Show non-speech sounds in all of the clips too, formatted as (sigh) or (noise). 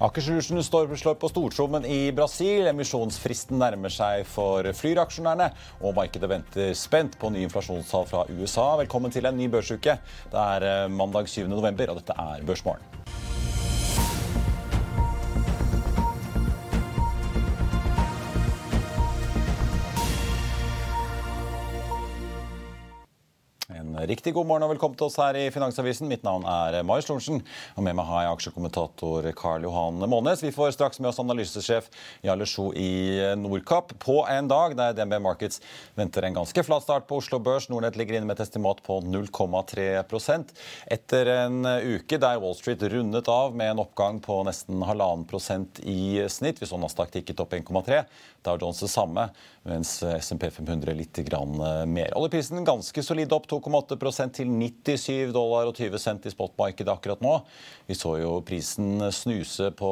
Akershusene slår på stortrommen i Brasil. Emisjonsfristen nærmer seg for Flyr-aksjonærene, og markedet venter spent på nye inflasjonstall fra USA. Velkommen til en ny børsuke. Det er eh, mandag 7. november, og dette er Børsmorgen. Riktig god morgen og velkommen til oss her i Finansavisen. Mitt navn er Marius Lorentzen, og med meg har jeg aksjekommentator Karl Johan Månes. Vi får straks med oss analysesjef Jarle Sjo i Nordkapp på en dag der DNB Markets venter en ganske flat start på Oslo Børs. Nordnett ligger inne med et estimat på 0,3% Etter en uke der Wall Street rundet av med en oppgang på nesten halvannen prosent i snitt. Vi så Nasdaq tikket opp 1,3. Dow Jones det samme, mens SMP 500 litt mer. Oljeprisen ganske solid opp 2,8% til 97 dollar og 20 cent i spotmarkedet akkurat nå. Vi så jo prisen snuse på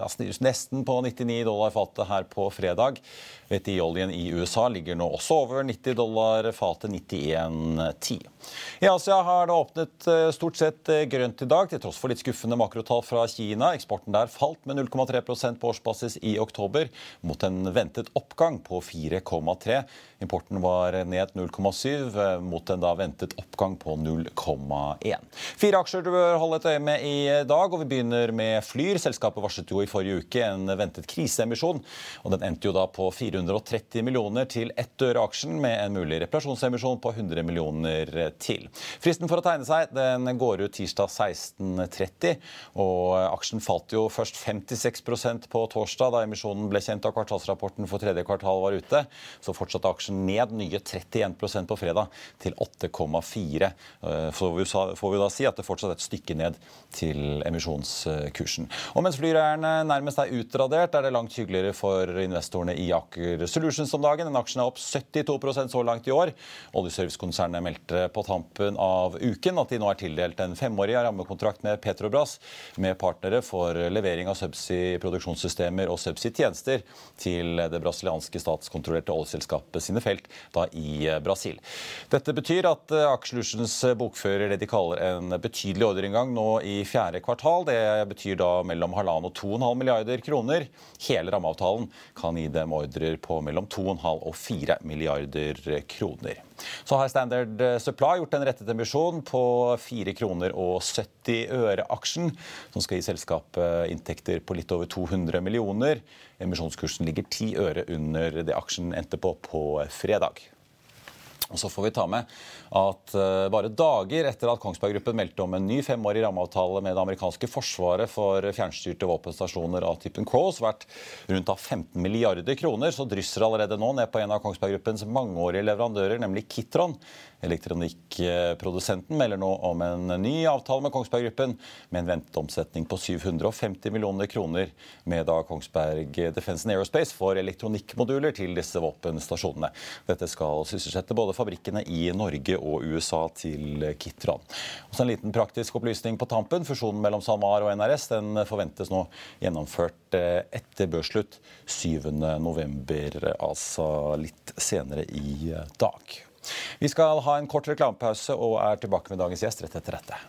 ja, nesten på 99 dollar fatet her på fredag. VTI-oljen i USA ligger nå også over 90 dollar fatet, 91,10. I Asia har det åpnet stort sett grønt i dag, til tross for litt skuffende makrotall fra Kina. Eksporten der falt med 0,3 på årsbasis i oktober, mot en ventet oppgang på 4,3 Importen var ned 0,7 mot en da ventet oppgang på 0,1. Fire aksjer du bør holde et øye med i dag, og vi begynner med Flyr. Selskapet varslet jo i forrige uke en ventet kriseemisjon, og den endte jo da på 430 millioner til ett øre aksjen, med en mulig reparasjonsemisjon på 100 millioner til. Fristen for å tegne seg den går ut tirsdag 16.30, og aksjen falt jo først 56% på torsdag da emisjonen ble kjent og kvartalsrapporten for tredje kvartal var ute. Så fortsatte aksjen ned nye 31% på fredag, til 8,4. Så får vi da si at det fortsatt er et stykke ned til emisjonskursen. Og mens flyreierne nærmest er utradert, er det langt hyggeligere for investorene i Aker Solutions om dagen. Den aksjen er opp 72% så langt i år. Oljeservicekonsernet meldte på tampen av uken at de nå er tildelt en femårig rammekontrakt med Petrobras, med partnere for levering av subsea-produksjonssystemer og subsea-tjenester til det brasilianske statskontrollerte oljeselskapet sine felt da i Brasil. Dette betyr at Aker Solutions bokfører det de kaller en betydelig ordreinngang nå i fjerde kvartal. Det betyr da mellom halvannen og 2,5 milliarder kroner. Hele rammeavtalen kan gi dem ordrer på mellom 2,5 og 4 milliarder kroner. Så har Standard Supply gjort en rettet emisjon på 4 kroner og 70 øre aksjen, som skal gi selskapet inntekter på litt over 200 millioner. Emisjonskursen ligger 10 øre under det aksjen endte på på fredag. Og så får vi ta med at bare dager etter at Kongsberg Gruppen meldte om en ny femårig rammeavtale med det amerikanske forsvaret for fjernstyrte våpenstasjoner av typen Crows verdt rundt av 15 milliarder kroner, så drysser allerede nå ned på en av Kongsberg Gruppens mangeårige leverandører, nemlig Kitron. Elektronikkprodusenten melder nå om en ny avtale med Kongsberg Gruppen med en ventet omsetning på 750 millioner kroner, med da Kongsberg Defence Aerospace får elektronikkmoduler til disse våpenstasjonene. Dette skal sysselsette både fabrikkene i Norge og USA til Kitron. Også En liten praktisk opplysning på tampen. Fusjonen mellom SalMar og NRS den forventes nå gjennomført etter børsslutt 7.11., altså litt senere i dag. Vi skal ha en kort reklamepause og er tilbake med dagens gjest rett etter dette.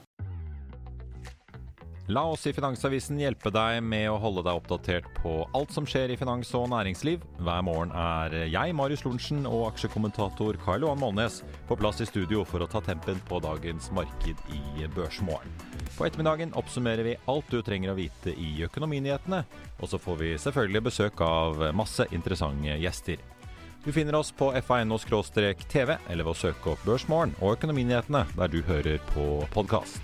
La oss i Finansavisen hjelpe deg med å holde deg oppdatert på alt som skjer i finans og næringsliv. Hver morgen er jeg, Marius Lorentzen, og aksjekommentator Karl Johan Målnes på plass i studio for å ta tempen på dagens marked i Børsmorgen. På ettermiddagen oppsummerer vi alt du trenger å vite i økonominyhetene, og så får vi selvfølgelig besøk av masse interessante gjester. Du finner oss på fa.no-tv eller ved å søke opp Børsmorgen og Økonominyhetene der du hører på podkast.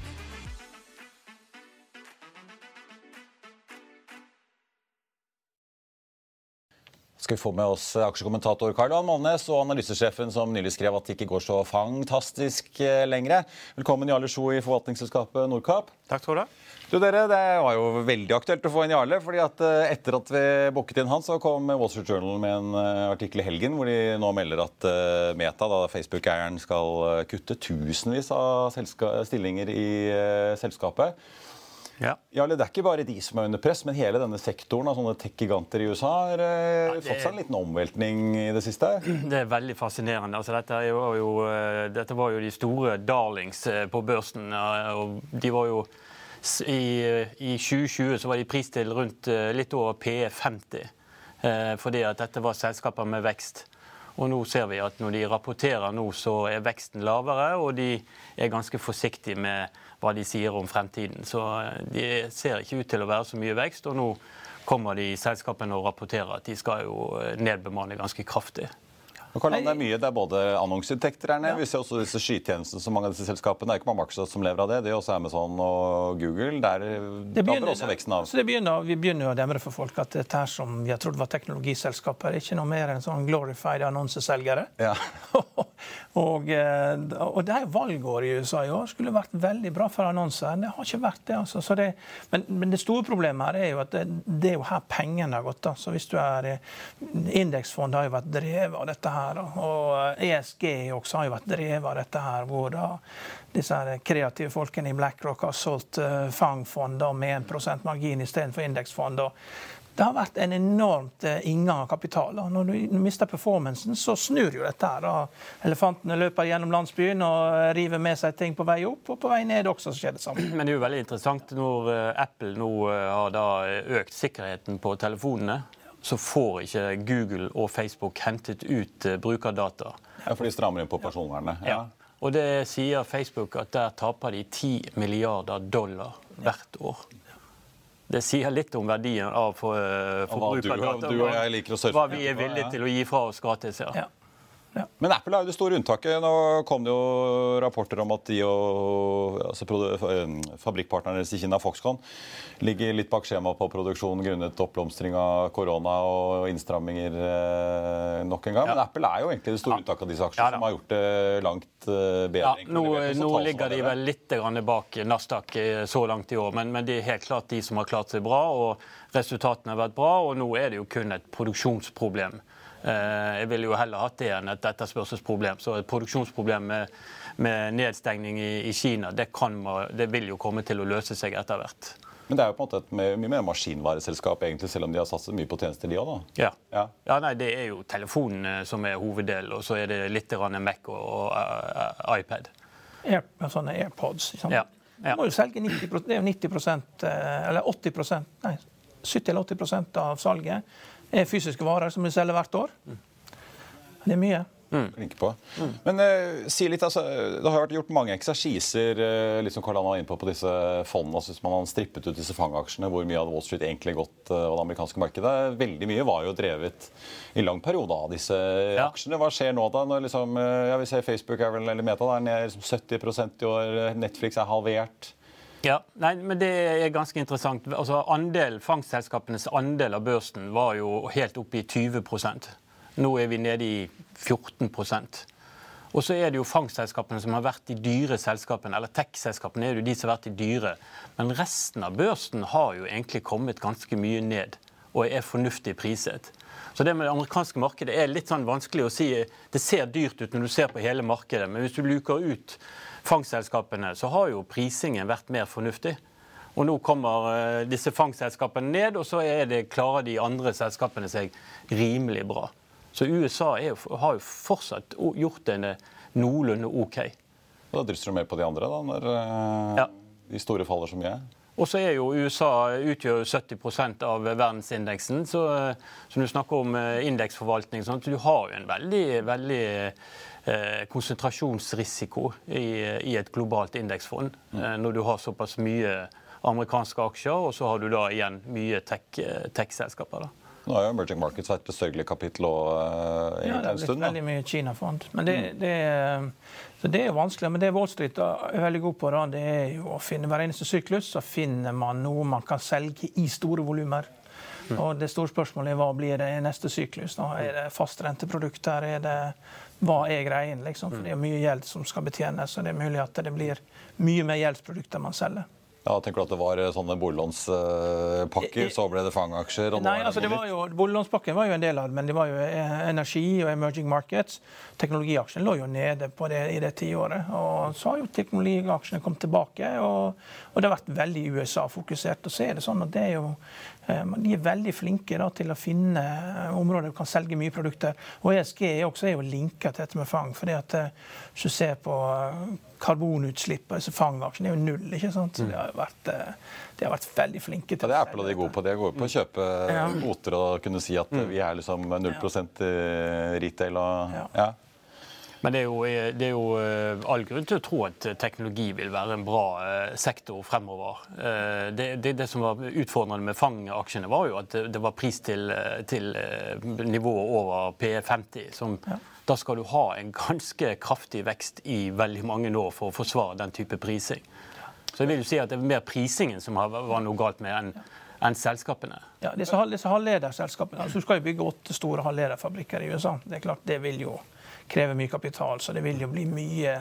skal vi få med oss aksjekommentator Karl Johan Molnes og analysesjefen som nylig skrev at det ikke går så fantastisk eh, lenger. Velkommen Jarle Sjo i forvaltningsselskapet Nordkapp. Takk skal du ha. Du dere, Det var jo veldig aktuelt å få inn Jarle. fordi at eh, Etter at vi booket inn han, så kom Wall Street Journal med en eh, artikkel i helgen hvor de nå melder at Meta, da Facebook-eieren, skal kutte tusenvis av stillinger i selskapet. Ja. Jarle, det er ikke bare de som er under press, men hele denne sektoren av sånne tech-giganter i USA har eh, ja, det... fått seg en liten omveltning i det siste? (clears throat) Det er veldig fascinerende. Altså, dette, var jo, eh, dette, var jo, de store darlings eh, på børsen. og de var jo i, i 2020 så var de pris til rundt litt over PE50. Fordi at dette var selskaper med vekst. Og nå ser vi at når de rapporterer nå, så er veksten lavere, og de er ganske forsiktige med hva de sier om fremtiden. Så eh, de ser ikke ut til å være så mye vekst. Og nå kommer de selskapene og rapporterer at de skal jo eh, nedbemanne ganske kraftig. Karl, det er mye, det er både annonseinntekter her nede. Ja. Vi ser også disse skytjenestene som mange av disse selskapene. Det er ikke bare Microsoft som lever av det. Det er også Amazon og Google. Der det begynner, også veksten av. Så det begynner, vi begynner å demre for folk at dette som vi har trodd var teknologiselskaper, er ikke noe mer enn sånn glorified annonseselgere. Ja. (laughs) (laughs) og, eh, og, det er valgår i USA i år. Skulle vært veldig bra for annonser. Det har ikke vært det. altså. Det, men, men, det store problemet her er jo at det, det er jo her pengene har gått. da. Så hvis du er eh, Indeksfond har jo vært drevet av dette her Da. Og ESG også har jo vært drevet av dette her, hvor da disse kreative folkene i BlackRock har solgt fangfond med 1% margin istedenfor indeksfond. Det har vært en enormt uh, inngang av kapital. Når du mister performancen, så snur jo dette. her. Elefantene løper gjennom landsbyen og river med seg ting på vei opp, og på vei ned også så skjer det samme. Men det er jo veldig interessant når Apple nå har da økt sikkerheten på telefonene så får ikke Google og Facebook hentet ut eh, brukerdata. Ja, For de strammer inn på personvernet? Ja. ja. Og det sier Facebook at der taper de 10 milliarder dollar hvert år. Det sier litt om verdien av for, uh, forbrukerdata. Du, du, og jeg liker å surfe. Hva vi er villige til å gi fra oss gratis. ja. Ja. Ja. Men Apple er jo det store unntaket. Nå kom det jo rapporter om at de og altså, fabrikkpartnerne deres i Kina, Foxconn, ligger litt bak skjema på produksjon grunnet oppblomstring av korona og innstramminger eh, nok en gang. Ja. Men Apple er jo egentlig det store unntaket av disse aksjene, som har gjort det langt eh, bedre. nå, nå ligger de vel litt bak Nasdaq eh, så langt i år, men, men det er helt klart de som har klart seg bra. og Resultatene har vært bra, og nå er det jo kun et produksjonsproblem. Eh, jeg ville jo heller hatt det enn et etterspørselsproblem. Så et produksjonsproblem med, med nedstengning i, i Kina, det, kan, det, vil jo komme til å løse seg etter hvert. Men det er jo på en måte et mye mer maskinvareselskap, egentlig, selv om de har satset mye på tjenester, de òg? Ja. Ja. ja. nei, det er jo telefonen som er hoveddelen, og så er det litt Mac og, og uh, iPad. Air, sånne AirPods. Liksom. Ja. Ja. Du må jo selge 90 det er jo 90 eh, eller 80% nei, 70-80% av salget er fysiske varer som vi selger hvert år. Det er mye. Mm. Mm. Men uh, si litt, altså, Det har vært gjort mange eksersiser uh, liksom Karl var inne på, på disse fondene. Altså, hvis man har strippet ut disse fangaksjene, hvor mye hadde Wall Street egentlig gått uh, av det amerikanske markedet? Veldig mye var jo drevet i lang periode av disse ja. aksjene. Hva skjer nå, da? Når liksom, uh, ja, vi ser Facebook er vel, eller Meta er ned liksom 70% i år. Netflix er halvert. Ja, nei, men Det er ganske interessant. Altså, andel, Fangstselskapenes andel av børsen var jo helt oppe i 20% Nå er vi nede i 14% og så er det jo fangstselskapene som har vært de dyre selskapene, eller tech-selskapene er jo de som har vært de dyre. Men resten av børsen har jo egentlig kommet ganske mye ned og er fornuftig priset. Så det med det amerikanske markedet er litt sånn vanskelig å si. Det ser dyrt ut når du ser på hele markedet, men hvis du luker ut fangstselskapene, så har jo prisingen vært mer fornuftig. Og nå kommer uh, disse fangstselskapene ned, og så det, klarer de andre selskapene seg rimelig bra. Så USA er, har jo fortsatt gjort det noenlunde OK. Da drysser du mer på de andre, da, når uh, ja. de store faller så mye? Og så er jo USA utgjør 70% av verdensindeksen. Så, så når du snakker om indeksforvaltning, sånn, du har jo en veldig, veldig Eh, konsentrasjonsrisiko i, i, et globalt indeksfond. Mm. Eh, når du har såpass mye amerikanske aksjer, og så har du da igjen mye eh, tech-selskaper. Tech nå har jo Emerging Markets vært et sørgelig kapittel og, uh, ja, en stund. Det er veldig mye Kina-fond. Men det, mm. det, så det er vanskelig. Men det Wall Street er veldig god på, da, det er jo å finne hver eneste syklus så finner man noe man kan selge i store volumer. Mm. Og det store spørsmålet er hva blir det i neste syklus? da? Er det fastrenteprodukter? Er det hva er greien? liksom? For Det er mye gjeld som skal betjenes, og det er mulig at det blir mye mer gjeldsprodukter man selger. Ja, tenker du at det var eh, sånne boliglånspakker, så ble det fangaksjer? Nei, altså det var jo, Boliglånspakken var jo en del av det, men det var jo eh, energi og emerging markets. Teknologiaksjene lå jo nede på det i det tiåret. Og så har jo teknologiaksjene kommet tilbake, og, og det har vært veldig USA-fokusert. Og så er det sånn at det er jo Eh, de er veldig flinke da, til å finne eh, områder du kan selge mye produkter. Og ESG er også er jo linka til dette med fang. fordi at eh, Hvis du ser på karbonutslipp altså disse fangaksjene, er jo null. ikke sant? Så de har vært, de har vært veldig flinke til ja, Det er Apple og de er gode på. De er gode på å kjøpe ja. og kunne si at vi er liksom 0% retail. og ja. Men det er, jo, det er, jo, eh, all grunn til å tro at teknologi vil være en bra eh, sektor fremover. Eh, det, det, det som var utfordrende med Fang-aksjene, var jo at det var pris til, til nivået over PE50. som ja. Da skal du ha en ganske kraftig vekst i veldig mange år for å forsvare den type prising. Så jeg vil jo si at det er mer prisingen som var noe galt med enn enn selskapene. Ja, Disse, disse halvlederselskapene. Altså, du skal jo bygge åtte store halvlederfabrikker i USA. Det er klart, det vil jo krever mye kapital. Så det vil jo bli mye,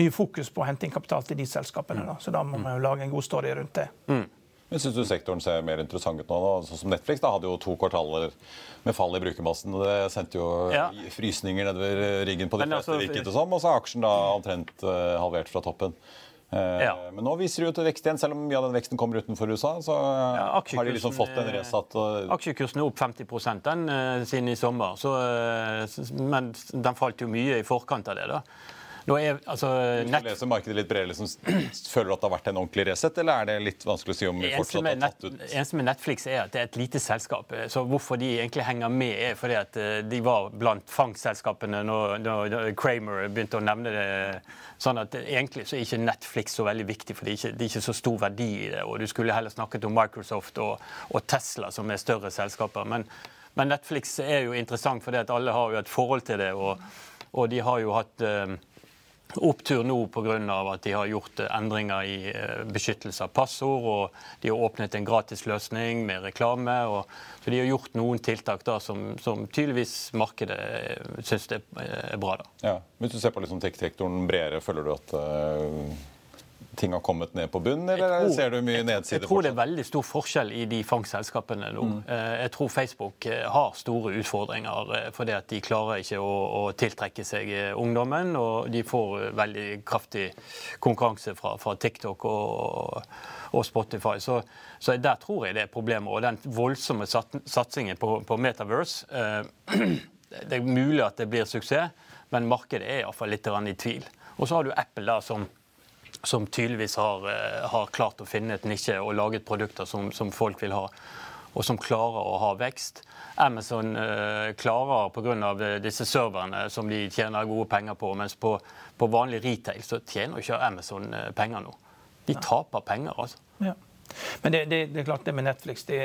mye fokus på å hente inn kapital til de selskapene. Da. Så da må man jo lage en god story rundt det. Mm. Men Syns du sektoren ser mer interessant ut nå? Da? Sånn som Netflix da, hadde jo to kvartaler med fall i brukermassen. Det sendte jo ja. frysninger nedover ryggen på de fleste, altså, virket det som. Og så er aksjen da omtrent uh, halvert fra toppen. Uh, ja. Men nå viser det jo til vekst igjen, selv om mye av den veksten kommer utenfor USA. Så ja, har de liksom fått en resatt uh... Aksjekursen er opp 50 den siden i sommer. Så, men den falt jo mye i forkant av det. da. Er, altså, nett... du leser markedet litt bredere, liksom, (clears throat) føler at det har vært en ordentlig reset, eller er det litt vanskelig å si om vi fortsatt har tatt ut Det eneste med Netflix er at det er et lite selskap. Så hvorfor de egentlig henger med, er fordi at de var blant fangstselskapene når, når Kramer begynte å nevne det Sånn at Egentlig så er ikke Netflix så veldig viktig, for det er ikke, det er ikke så stor verdi i det. og Du skulle heller snakket om Microsoft og, og Tesla, som er større selskaper. Men, men, Netflix er jo interessant, fordi at alle har jo et forhold til det. Og, og de har jo hatt eh, opptur nå pga. at de har gjort eh, endringer i eh, beskyttelse av passord. og De har åpnet en gratisløsning med reklame. Og, så de har gjort noen tiltak da som, som tydeligvis markedet eh, syns er bra. da. Ja, Hvis du ser på liksom tech-sektoren bredere, føler du at uh ting har kommet ned på bunnen, eller tror, ser du mye nedsider? Jeg tror det er veldig stor forskjell i de fangstselskapene nå. Mm. Eh, jeg tror Facebook eh, har store utfordringer eh, fordi at de klarer ikke å, å, tiltrekke seg ungdommen. Og de får veldig kraftig konkurranse fra, fra TikTok og, og Spotify. Så, så, der tror jeg det er problemer. Og den voldsomme satsingen på, på Metaverse (clears throat) Det er mulig at det blir suksess, men markedet er iallfall litt i tvil. Og så har du Apple da som som tydeligvis har, eh, har, klart å finne et nisje og laget produkter som, som, folk vil ha, og som klarer å ha vekst. Amazon eh, klarer pga. disse serverne som de tjener gode penger på, mens på, på vanlig retail så tjener ikke Amazon uh, penger nå. De taper penger, altså. Ja. Men det, det, det, er klart det med Netflix, de,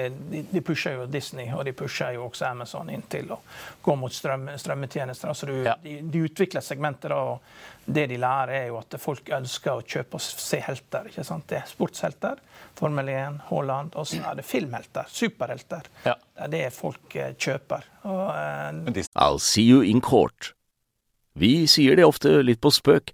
de, pusher jo Disney og de pusher jo også Amazon inn til å gå mot strøm, strømmetjenester. Altså du, ja. de, de, utvikler segmenter, og det de lærer, er jo at folk ønsker å kjøpe og se helter. ikke sant? Det er sportshelter, Formel 1, Haaland, og så er det filmhelter, superhelter. Ja. Det er det folk eh, kjøper. Og, uh, I'll see you in court. Vi sier det ofte litt på spøk,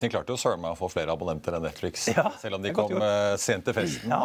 De klarte jo søren meg å få flere abonnenter enn Netflix, ja, selv om de kom uh, sent til festen. Ja,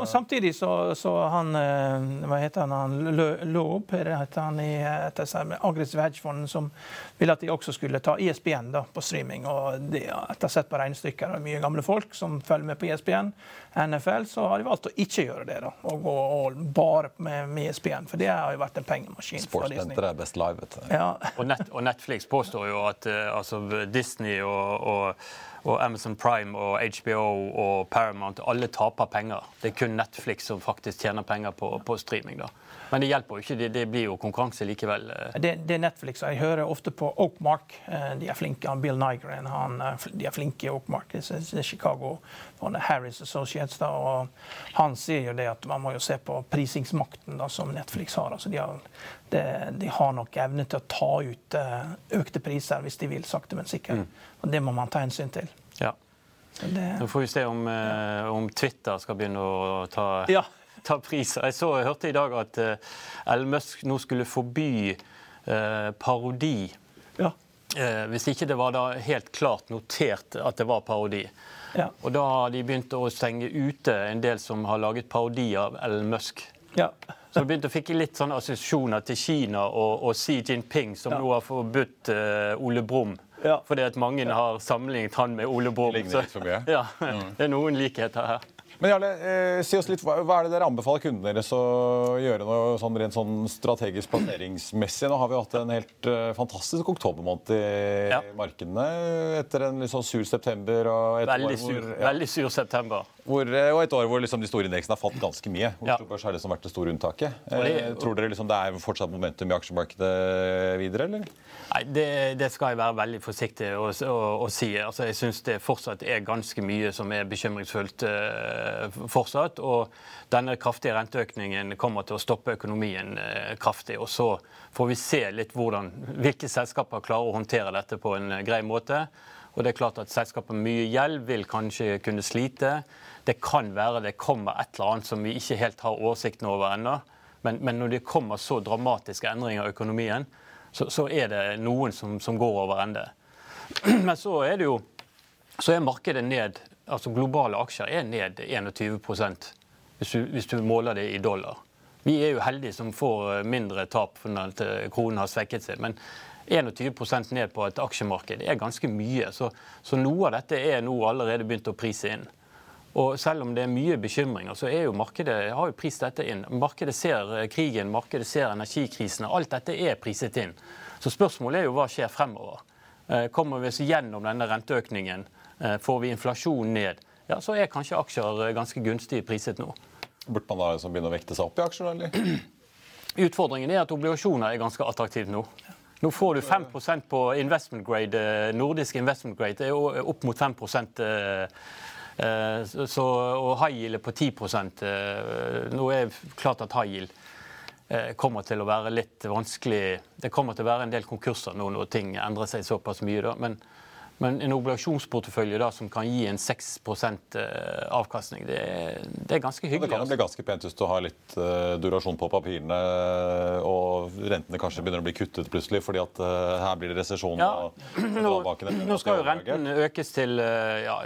og samtidig så, så han uh, Hva heter han? han Loeb heter han i Aggressive hedgefond som ville at de også skulle ta ISBN e da, på streaming. og de, Etter å ha sett på regnestykker og mye gamle folk som følger med på ISBN, e NFL, så har de valgt å ikke gjøre det. da, Og gå og bare med, med ISBN, e for det har jo vært en pengemaskin. Sportsventer er best live, vet du. Ja. og, Net, og, Netflix påstår jo at uh, altså Disney og, og pour og Amazon Prime og HBO og Paramount alle taper penger. Det er kun Netflix som faktisk tjener penger på, på streaming. da. Men det hjelper jo ikke. Det, det blir jo konkurranse likevel. Eh. Det, det, er Netflix. Jeg hører ofte på Oakmark. Eh, de er flinke. Bill Nygren han, eh, de er flinke i Oakmark. Det er Chicago. Harris Associates. Da, og han sier jo det at man må jo se på prisingsmakten da, som Netflix har. Altså, de, har de, de, har nok evne til å ta ut økte priser hvis de vil, sakte, men sikkert. Mm. Og det må man ta hensyn til. Det, Nå får vi se om, eh, om, Twitter skal begynne å ta ja (laughs) ta priser. Jeg så, jeg hørte i dag at eh, Elon Musk nå skulle forby eh, parodi. Ja. Eh, hvis ikke det var da helt klart notert at det var parodi. Ja. Og da har de begynt å stenge ute en del som har laget parodi av Elon Musk. Ja. Så vi begynte å fikk litt sånne assosiasjoner til Kina og, og Xi Jinping, som nå har forbudt uh, Ole Brumm. Ja. Fordi at mange har sammenlignet han med Ole Brumm. Det. Ja, mm. Det er noen likheter her. Men Jarle, eh, si oss litt, hva, hva, er det dere anbefaler kundene deres å gjøre noe sånn rent sånn strategisk plasseringsmessig? Nå har vi hatt en helt eh, fantastisk oktobermåned i ja. markedene etter en litt sånn sur september. Og veldig, sur, hvor, ja, veldig sur september. Hvor, eh, og et år hvor liksom de store indeksene har falt ganske mye. Oslo Børs har liksom vært det store unntaket. Eh, tror dere liksom det er fortsatt momentum i aksjemarkedet videre, eller? Nei, det, det, skal jeg være veldig forsiktig å, å, å si. Altså, jeg syns det fortsatt er ganske mye som er bekymringsfullt uh, fortsatt. Og denne kraftige renteøkningen kommer til å stoppe økonomien uh, kraftig. Og så får vi se litt hvordan, hvilke selskaper klarer å håndtere dette på en uh, grei måte. Og det er klart at Selskaper med mye gjeld vil kanskje kunne slite. Det kan være det kommer et eller annet som vi ikke helt har oversikten over ennå. Men, men, når det kommer så dramatiske endringer i økonomien, så, så er det noen som, som, går over ende. (clears throat) Men så er det jo så er markedet ned. Altså Globale aksjer er ned 21 hvis du, hvis du måler det i dollar. Vi er jo heldige som får mindre tap fordi kronen har svekket seg. Men 21% ned på et aksjemarked er ganske mye. Så, så, noe av dette er nå allerede begynt å prise inn. Og selv om det er mye bekymringer, så er jo markedet, har jo prist dette inn. Markedet ser eh, krigen, markedet ser energikrisene. Alt dette er priset inn. Så spørsmålet er jo hva skjer fremover. Eh, kommer vi oss gjennom denne renteøkningen? Eh, får vi inflasjonen ned? Ja, så er kanskje aksjer ganske gunstig priset nå. Burde man da liksom begynne å vekte seg opp i aksjer, eller? Utfordringen er at obligasjoner er ganske attraktivt nå. Nå får du 5% på investment grade, eh, nordisk investment grade. Det er opp mot 5 eh, eh, så, og high yield er på 10 Nå er det klart at high yield kommer til å være litt vanskelig. Det kommer til å være en del konkurser nå når ting endrer seg såpass mye. Da. Men men en obligasjonsportefølje da, som kan gi en 6 eh, avkastning, det er, det er, ganske hyggelig. Det kan jo bli altså. ganske pent hvis du har litt uh, durasjon på papirene, og rentene kanskje begynner å bli kuttet plutselig fordi at uh, her blir det resesjon. Ja. (clears throat) Nå, nå, skal jo renten økes til uh, ja,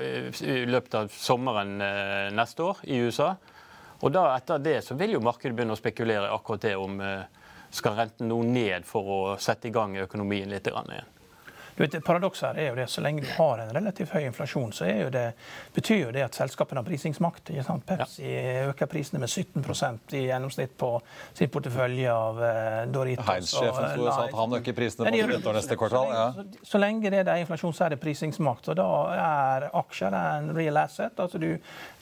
i løpet av sommeren neste år i USA. Og da etter det så vil jo markedet begynne å spekulere akkurat det om skal renten nå ned for å sette i gang økonomien litt igjen. Du vet, Paradokset her er jo det, Så lenge du har en relativt høy inflasjon, så jo det, betyr jo det at selskapene har prisingsmakt. Pepsi ja. øker prisene med 17% i gjennomsnitt på sin portefølje av uh, Doritos. Heinz-sjefen sa at han øker prisene på Doritos neste kvartal. Ja. Så, så, så, lenge det er inflasjon, så er det prisingsmakt. Og da er aksjer en real asset. Altså du,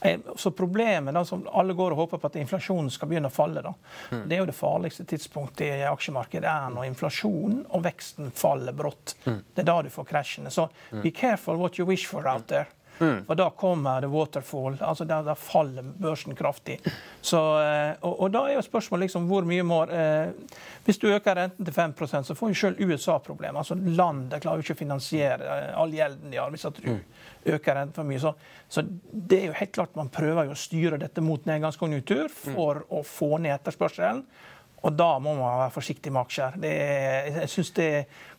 er, så problemet da, som alle går og håper på at inflasjonen skal begynne å falle, da. Mm. det er jo det farligste tidspunktet i aksjemarkedet er når inflasjonen og veksten faller brått. Mm. Det da du får krasjene. Så be careful what you wish for out there. Mm. For da kommer det waterfall. altså Da, da faller børsen kraftig. Så, eh, og, og, da er jo spørsmålet liksom hvor mye må eh, Hvis du øker renten til 5 så får jo selv USA problemer. altså Landet klarer jo ikke å finansiere eh, all gjelden de har hvis at du mm. øker renten for mye. Så, så, det er jo helt klart man prøver jo å styre dette mot nedgangskonjunktur for mm. å få ned etterspørselen. Og da må man være forsiktig med aksjer. Det, jeg syns det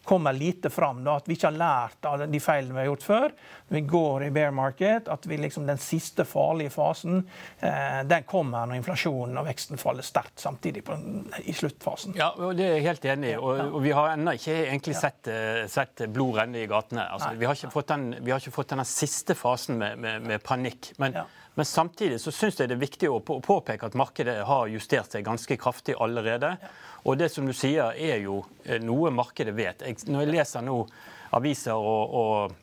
kommer lite fram. Da, at vi ikke har lært av de feilene vi har gjort før. Vi går i bear market. At vi liksom, den siste farlige fasen eh, den kommer når inflasjonen og veksten faller sterkt samtidig på, i sluttfasen. Ja, og Det er jeg helt enig i. Og, og, vi har ennå ikke egentlig sett, eh, sett, blod renne i gatene. Altså, vi, har den, vi, har ikke fått den siste fasen med, med, med panikk. Men, ja. Men, samtidig så syns jeg det er viktig å påpeke at markedet har justert seg ganske kraftig allerede. Og det som du sier, er jo eh, noe markedet vet. Jeg, når jeg leser nå aviser og, og,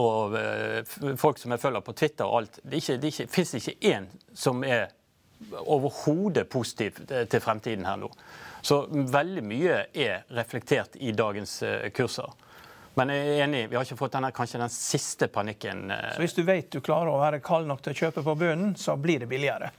og uh, folk som jeg følger på Twitter og alt, det, ikke, det fins ikke én som er overhodet positiv til fremtiden her nå. Så veldig mye er reflektert i dagens kurser. Men jeg er enig, vi har ikke fått denne, kanskje den siste panikken. Så Hvis du vet du klarer å være kald nok til å kjøpe på bunnen, så blir det billigere?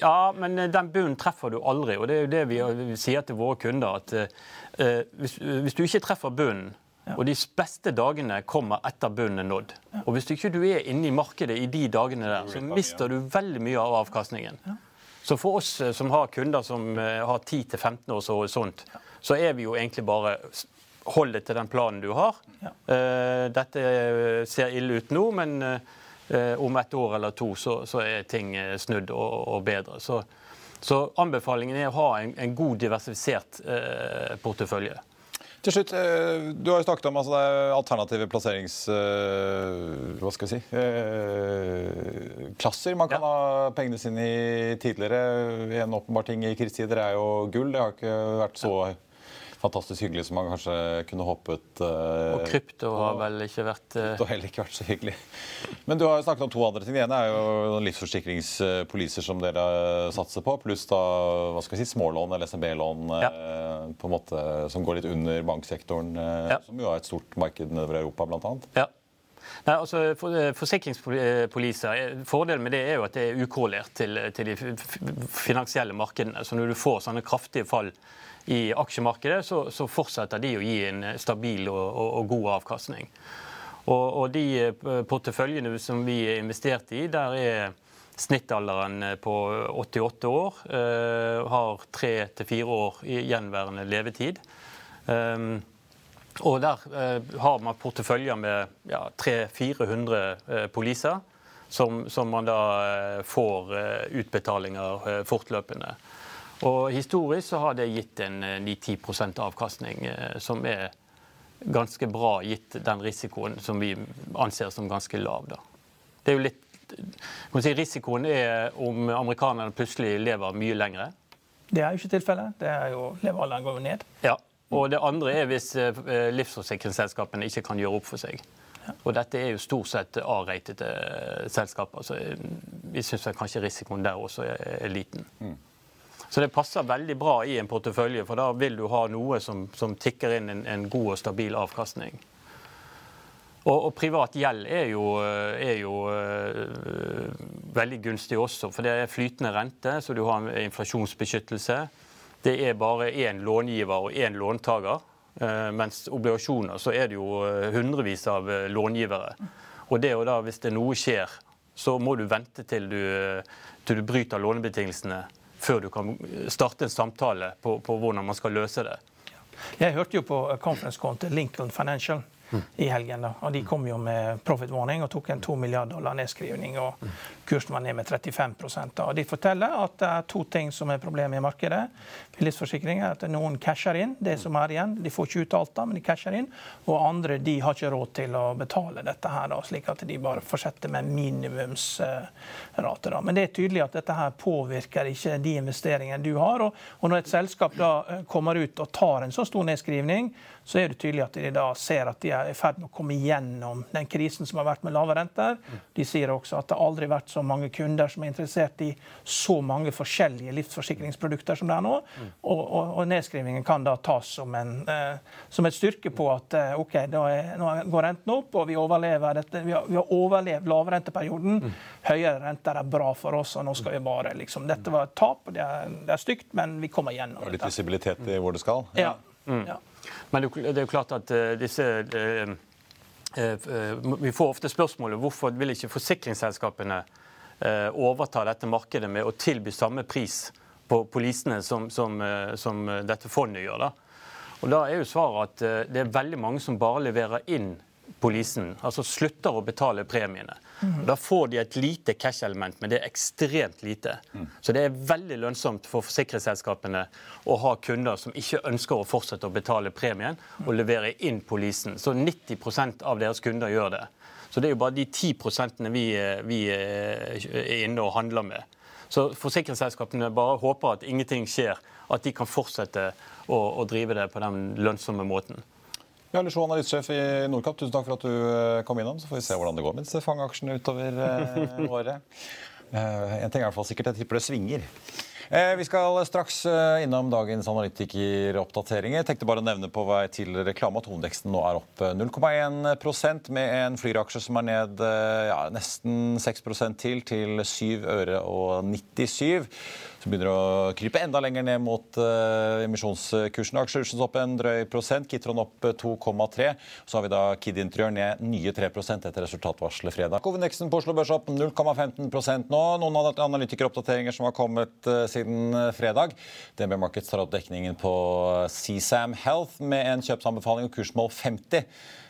Ja, men eh, den bunnen treffer du aldri. Og det er jo det vi sier til våre kunder. at uh, hvis, hvis, du ikke treffer bunnen, ja. og de beste dagene kommer etter bunnen er nådd, ja. og hvis du ikke er inne i markedet i de dagene der, så mister du veldig mye av avkastningen. Ja. Så for oss som har kunder som har 10-15 års horisont, så er vi jo egentlig bare Hold deg til den planen du har. Ja. dette ser ille ut nå, men Eh, om et år eller to så, så er ting eh, snudd og, og bedre. Så, så, anbefalingen er å ha en, en god diversifisert eh, portefølje. Til slutt, eh, Du har jo snakket om altså, alternative plasserings... Hva skal jeg si Klasser man kan ja. ha pengene sine i tidligere. En åpenbar ting i krisetider er jo gull. Det har ikke vært så ja fantastisk hyggelig som man kanskje kunne håpet. Uh, og krypto har vel ikke vært uh... Krypto har heller ikke vært så hyggelig. Men du har jo snakket om to andre ting. Det ene er jo livsforsikringspoliser som dere satser på, pluss da hva skal jeg si, smålån eller SMB-lån ja. uh, på en måte som går litt under banksektoren, ja. som jo har et stort marked nedover Europa bl.a. Ja. Nei, altså for, Forsikringspoliser, Fordelen med det er jo at det er ukorrelert til, til de finansielle markedene. Så når du får sånne kraftige fall i aksjemarkedet, så, så, fortsetter de å gi en stabil og, og, og god avkastning. Og, og, de eh, porteføljene som vi er investert i, der er snittalderen eh, på 88 år. Uh, har tre til fire år gjenværende levetid. Um, og der uh, har man porteføljer med ja, 300-400 uh, poliser, som, som, man da får utbetalinger fortløpende. Og Historisk så har det gitt en 9-10 eh, avkastning, eh, som er ganske bra gitt den risikoen som vi anser som ganske lav. Da. Det er jo litt si, Risikoen er om amerikanerne plutselig lever mye lengre. Det er jo ikke tilfellet. Det er jo Levealderen går ned. Ja, og det andre er hvis eh, livsforsikringsselskapene ikke kan gjøre opp for seg. Og dette er jo stort sett A-ratede selskaper, så vi syns kanskje risikoen der også er liten. Mm. Så det passer veldig bra i en portefølje, for da vil du ha noe som, som tikker inn en, en, god og stabil avkastning. Og, og privat gjeld er jo, er jo uh, veldig gunstig også, for det er flytende rente, så du har en inflasjonsbeskyttelse. Det er bare én långiver og én låntaker. Uh, mens obligasjoner så er det jo hundrevis av långivere. Og det og da, hvis det noe skjer, så må du vente til du, til du bryter lånebetingelsene før du kan starte en samtale på, på hvordan man skal løse det. Jeg hørte jo på conference call til Lincoln Financial i helgen. da, og De kom jo med profit warning og tok en 2 milliarder dollar nedskrivning. og Kursen var ned med 35% da. og De forteller at det er to ting som er problemet i markedet. Livsforsikring er at noen casher inn det som er igjen. De får ikke ut alt, da, men de casher inn. Og andre de har ikke råd til å betale dette, her, da, slik at de bare fortsetter med minimumsrate. da. Men det er tydelig at dette her påvirker ikke de investeringene du har. Og når et selskap da eh, kommer ut og tar en så stor nedskrivning, så er det tydelig at de da ser at de er i ferd med å komme gjennom den krisen som har vært med lave renter. De sier også at det aldri har vært så mange kunder som er interessert i så mange forskjellige livsforsikringsprodukter som det er nå. Og, og, og nedskrivingen kan da tas som, en, eh, som et styrke på at eh, OK, er, nå går renten opp, og vi overlever dette. Vi har, vi har overlevd lavrenteperioden. Mm. Høyere renter er bra for oss, og nå skal vi bare liksom Dette var et tap, og det er, det er stygt, men vi kommer gjennom Og Litt visibilitet i hvor det skal? Ja. Mm. ja. Men det er jo klart at uh, disse uh, uh, Vi får ofte spørsmålet hvorfor vil ikke forsikringsselskapene overta dette markedet med å tilby samme pris på polisene som, som, som dette fondet gjør. da. Og Da er jo svaret at det er veldig mange som bare leverer inn polisen, altså slutter å betale premiene. Mm. Da får de et lite cash-element, men det er ekstremt lite. Mm. Så det er veldig lønnsomt for forsikringsselskapene å ha kunder som ikke ønsker å fortsette å betale premien, og levere inn polisen. Så 90% av deres kunder gjør det. Så det er jo bare de 10 vi, vi er inne og handler med. Så forsikringsselskapene bare håper at ingenting skjer, at de kan fortsette å, å drive det på den lønnsomme måten. Ja, Lisjo, analysesjef i Nordkapp, tusen takk for at du eh, kom innom. Så får vi se hvordan det går med disse fangeaksjene utover eh, (laughs) året. Eh, en ting er i hvert fall sikkert, jeg tipper det svinger. Eh, vi skal straks innom dagens analytikeroppdateringer. Tenkte bare å nevne på vei til reklame at hovedveksten nå er opp 0,1% med en Flyr-aksje som er ned ja, nesten 6% til, til 7 øre og 97 som begynner å krype enda lenger ned mot uh, emisjonskursen. Aksjekursen opp en drøy prosent, Kitron opp 2,3. Så har vi da Kid Interiør ned nye 3 etter resultatvarselet fredag. Hovedindeksen på Oslo Børs opp 0,15% nå. Noen analytikeroppdateringer som har kommet uh, siden fredag. DNB Markets tar opp dekningen på CSAM Health med en kjøpsanbefaling og kursmål 50.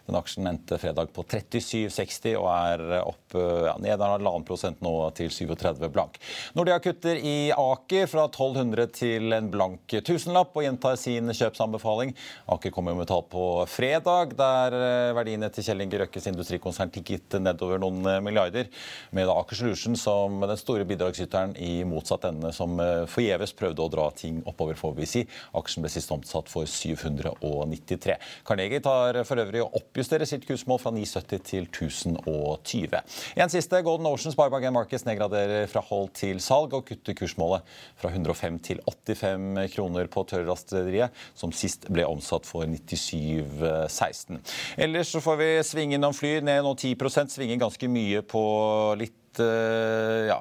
Den aksjen endte fredag på 37,60 og er opp ja, ned halvannen prosent nå til 37 blank. Nordea kutter i Aker fra 1200 til en blank tusenlapp og gjentar sin kjøpsanbefaling. Aker kommer med tall på fredag, der eh, verdiene til Kjell Inge Røkkes industrikonsern tikket nedover noen eh, milliarder, med Aker Solution som den store bidragsyteren i motsatt ende, som eh, forgjeves prøvde å dra ting oppover, får vi si. Aksjen ble sist omsatt for 793. Carnegie tar for øvrig opp oppjustere sitt kursmål fra 970 til 1020. En siste. Golden Ocean Sparebank Markets nedgraderer fra hold til salg og kutter kursmålet fra 105 til 85 kroner på tørrlastrederiet, som sist ble omsatt for 97,16. Ellers så får vi svinge innom fly, ned nå 10% svinger ganske mye på litt Eh, ja,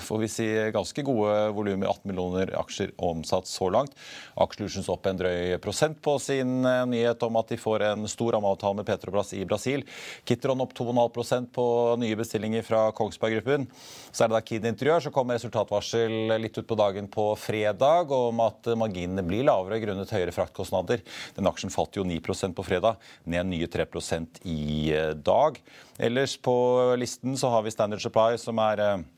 får vi si ganske gode volumer. 18 millioner aksjer omsatt så langt. Aksjelutions opp en drøy prosent på sin eh, nyhet om at de får en stor rammeavtale med Petrobras i Brasil. Kitron opp 2,5% på nye bestillinger fra Kongsberg Gruppen. Så er det da Kid Interiør som kommer resultatvarsel litt ut på dagen på fredag om at marginene blir lavere grunnet høyere fraktkostnader. Den aksjen falt jo 9% på fredag, ned nye 3% i eh, dag. Ellers på listen så har vi Standard Supply, som er eh,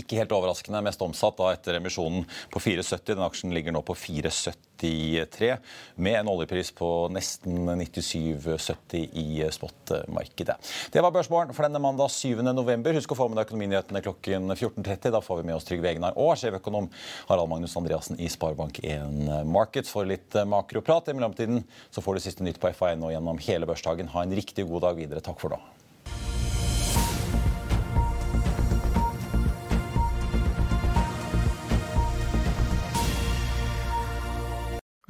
ikke helt overraskende mest omsatt da etter emisjonen på 4,70. Den aksjen ligger nå på 4,73 med en oljepris på nesten 97,70 i spotmarkedet. Det var børsmålen for denne mandag 7.11. Husk å få med deg Økonominyhetene klokken 14.30. Da får vi med oss Trygve Egnar og sjeføkonom Harald Magnus Andreassen i Sparebank1 Markets for litt makroprat. I mellomtiden så får du siste nytt på FA1 og gjennom hele børsdagen. Ha en riktig god dag videre. Takk for nå.